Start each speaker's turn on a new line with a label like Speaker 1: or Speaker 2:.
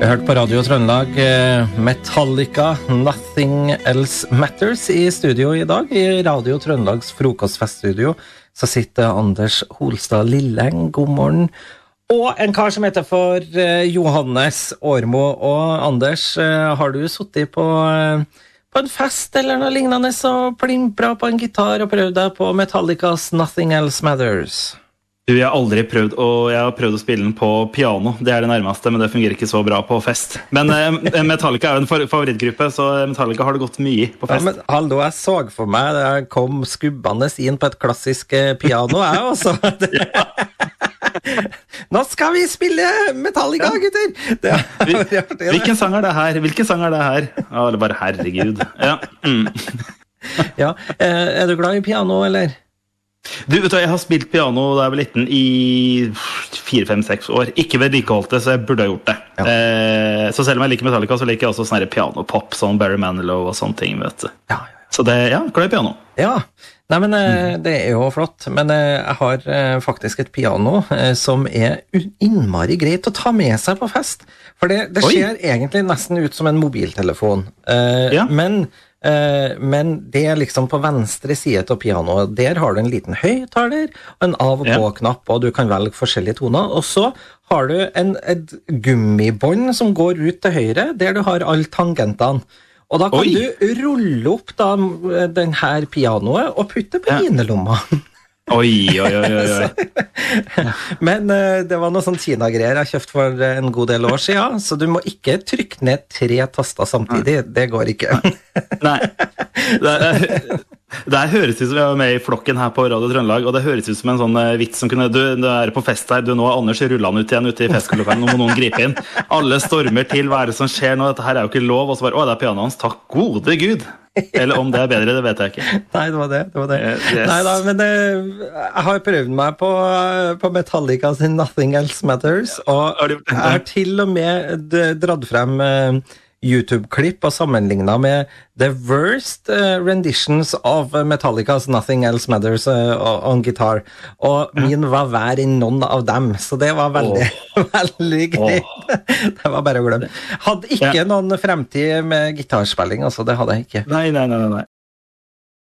Speaker 1: Vi hørte på Radio Trøndelag eh, Metallica 'Nothing Else Matters' i studio i dag. I Radio Trøndelags frokostfeststudio så sitter Anders Holstad Lilleng, god morgen. Og en kar som heter for eh, Johannes Årmo. Og Anders, eh, har du sittet på, på en fest eller noe lignende og plimpra på en gitar og prøvd deg på Metallicas 'Nothing Else Matters'?
Speaker 2: Du, jeg har aldri prøvd å, jeg har prøvd å spille den på piano. Det er det nærmeste, men det fungerer ikke så bra på fest. Men eh, Metallica er jo en favorittgruppe, så Metallica har det gått mye på fest.
Speaker 1: Ja, men hallo, jeg så for meg det kom skubbende inn på et klassisk eh, piano, jeg også. Nå skal vi spille Metallica, gutter!
Speaker 2: Det, Hvilken sang er det her? Hvilken sang er det her? Å, det er bare herregud. Ja. Mm.
Speaker 1: ja. Eh, er du glad i piano, eller?
Speaker 2: Du, vet du, Jeg har spilt piano da jeg var liten i fire-fem-seks år. Ikke vedlikeholdt det, så jeg burde ha gjort det. Ja. Eh, så selv om jeg liker Metallica, så liker jeg også sånn pianopop, sånn Barry Manilow og sånne ting. vet du. Ja, ja, så det, ja, glad i piano.
Speaker 1: Ja, Nei, men eh, Det er jo flott. Men eh, jeg har eh, faktisk et piano som er innmari greit å ta med seg på fest. For det, det ser egentlig nesten ut som en mobiltelefon. Ja. Men men det er liksom på venstre side av pianoet. Der har du en liten høyttaler og en av- og på-knapp, og du kan velge forskjellige toner. Og så har du en, et gummibånd som går ut til høyre, der du har alle tangentene. Og da kan Oi. du rulle opp da, den her pianoet og putte på ja. innerlomma.
Speaker 2: Oi, oi, oi. oi.
Speaker 1: Men uh, det var noe sånn Kina-greier jeg kjøpte for en god del år siden, så du må ikke trykke ned tre taster samtidig. Det går ikke.
Speaker 2: Nei. Det, det høres ut som vi er med i flokken her på Radio Trøndelag, og det høres ut som en sånn uh, vits som kunne Du, du er på fest her, du nå er Anders rullende ut igjen ute i festlokalen, nå må noen gripe inn. Alle stormer til, hva er det som skjer nå? Dette her er jo ikke lov. Og så bare Å, det er pianoet hans. Takk gode gud! Eller om det er bedre, det vet jeg ikke.
Speaker 1: Nei, det var det. det, var det. Yes. Nei da, men det, jeg har prøvd meg på, på Metallica sin 'Nothing Else Matters', og jeg har til og med dratt frem YouTube-klipp og sammenligna med the worst renditions of Metallicas 'Nothing Else Matters' on guitar. Og min var verre enn noen av dem, så det var veldig, oh. veldig greit. Oh. det var bare å glemme. Hadde ikke ja. noen fremtid med gitarspilling, altså. Det hadde jeg ikke.
Speaker 2: Nei, nei, nei. nei.